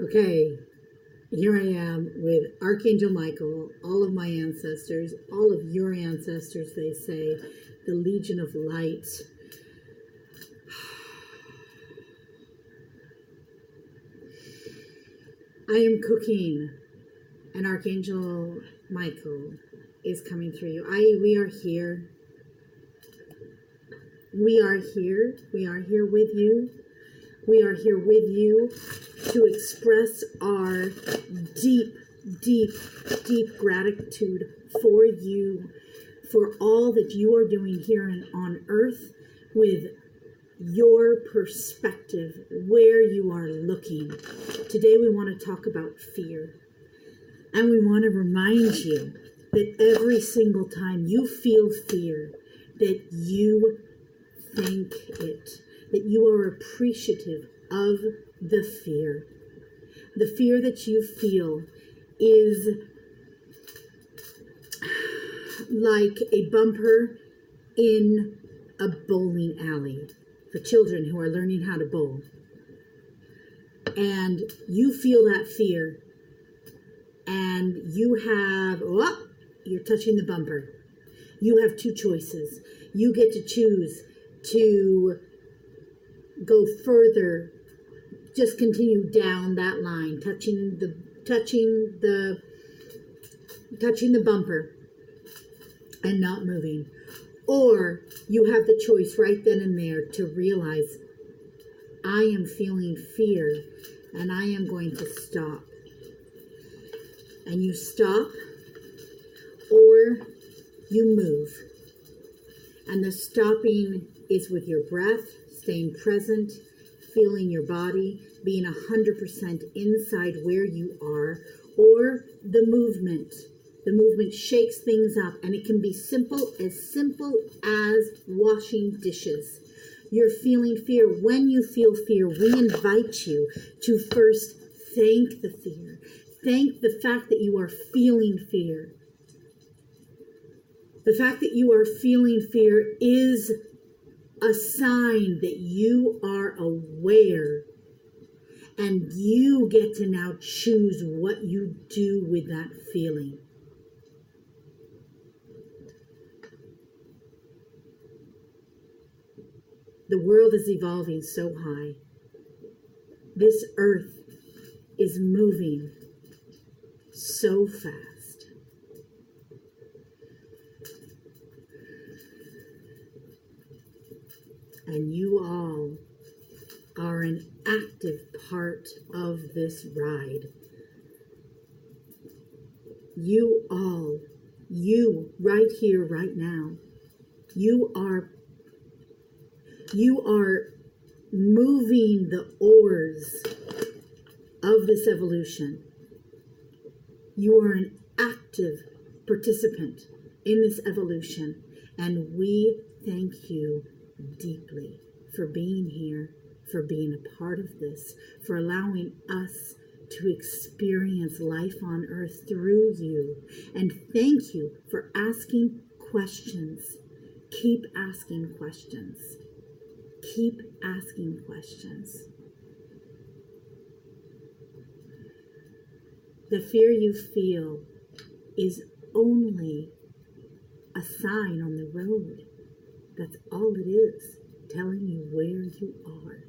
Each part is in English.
Okay, here I am with Archangel Michael, all of my ancestors, all of your ancestors, they say, the Legion of Light. I am cooking, and Archangel Michael is coming through you. I we are here. We are here. We are here with you. We are here with you to express our deep, deep, deep gratitude for you, for all that you are doing here and on earth with your perspective, where you are looking. Today, we want to talk about fear. And we want to remind you that every single time you feel fear, that you thank it, that you are appreciative of the fear. The fear that you feel is like a bumper in a bowling alley for children who are learning how to bowl. And you feel that fear, and you have, oh, you're touching the bumper. You have two choices. You get to choose to go further, just continue down that line, touching the touching the touching the bumper and not moving. Or you have the choice right then and there to realize I am feeling fear and I am going to stop. And you stop or you move. And the stopping is with your breath, staying present, feeling your body, being 100% inside where you are, or the movement the movement shakes things up, and it can be simple, as simple as washing dishes. You're feeling fear. When you feel fear, we invite you to first thank the fear. Thank the fact that you are feeling fear. The fact that you are feeling fear is a sign that you are aware and you get to now choose what you do with that feeling. The world is evolving so high. This earth is moving so fast. And you all are an active part of this ride. You all, you right here, right now, you are you are moving the oars of this evolution. You are an active participant in this evolution, and we thank you deeply for being here, for being a part of this, for allowing us to experience life on earth through you. And thank you for asking questions. Keep asking questions. Keep asking questions. The fear you feel is only a sign on the road. That's all it is, telling you where you are.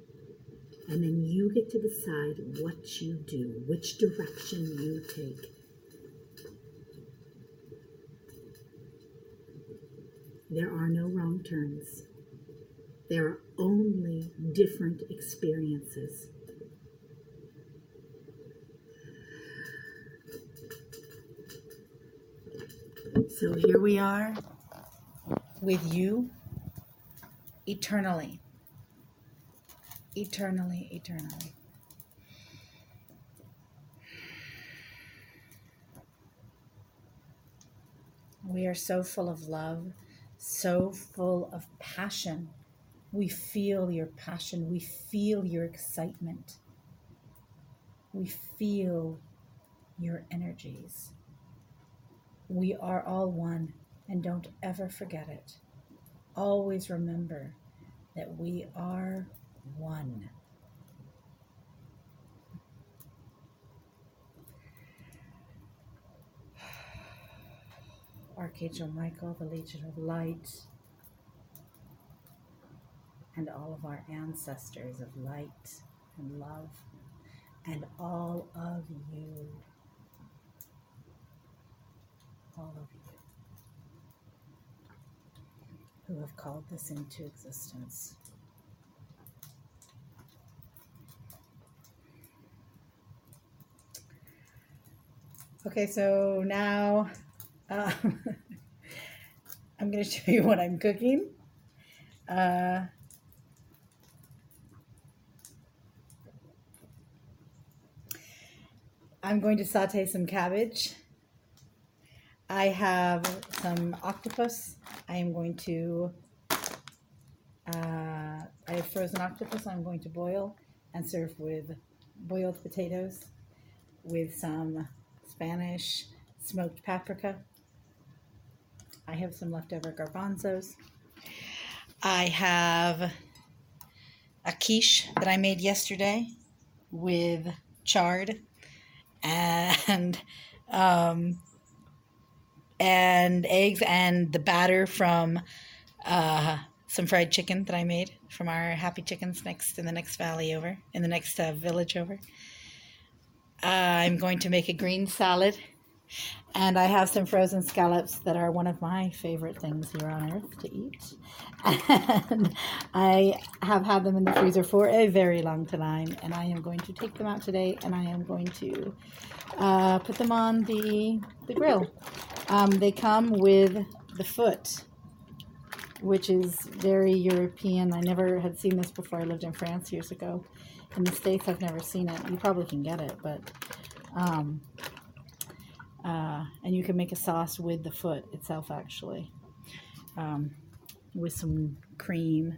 And then you get to decide what you do, which direction you take. There are no wrong turns. There are only different experiences. So here we are with you eternally. Eternally, eternally. We are so full of love, so full of passion we feel your passion. We feel your excitement. We feel your energies. We are all one, and don't ever forget it. Always remember that we are one. Archangel Michael, the Legion of Light, and all of our ancestors of light and love, and all of you. All of you. Who have called this into existence. Okay, so now um, I'm going to show you what I'm cooking. Uh, I'm going to saute some cabbage. I have some octopus. I am going to, uh, I have frozen octopus I'm going to boil and serve with boiled potatoes with some Spanish smoked paprika. I have some leftover garbanzos. I have a quiche that I made yesterday with chard and um, and eggs and the batter from uh, some fried chicken that I made from our Happy Chickens next in the next valley over in the next uh, village over. Uh, I'm going to make a green salad, and I have some frozen scallops that are one of my favorite things here on earth to eat. And I have had them in the freezer for a very long time, and I am going to take them out today, and I am going to uh, put them on the the grill. Um, they come with the foot, which is very European. I never had seen this before. I lived in France years ago. In the States, I've never seen it. You probably can get it, but. Um, uh, and you can make a sauce with the foot itself, actually, um, with some cream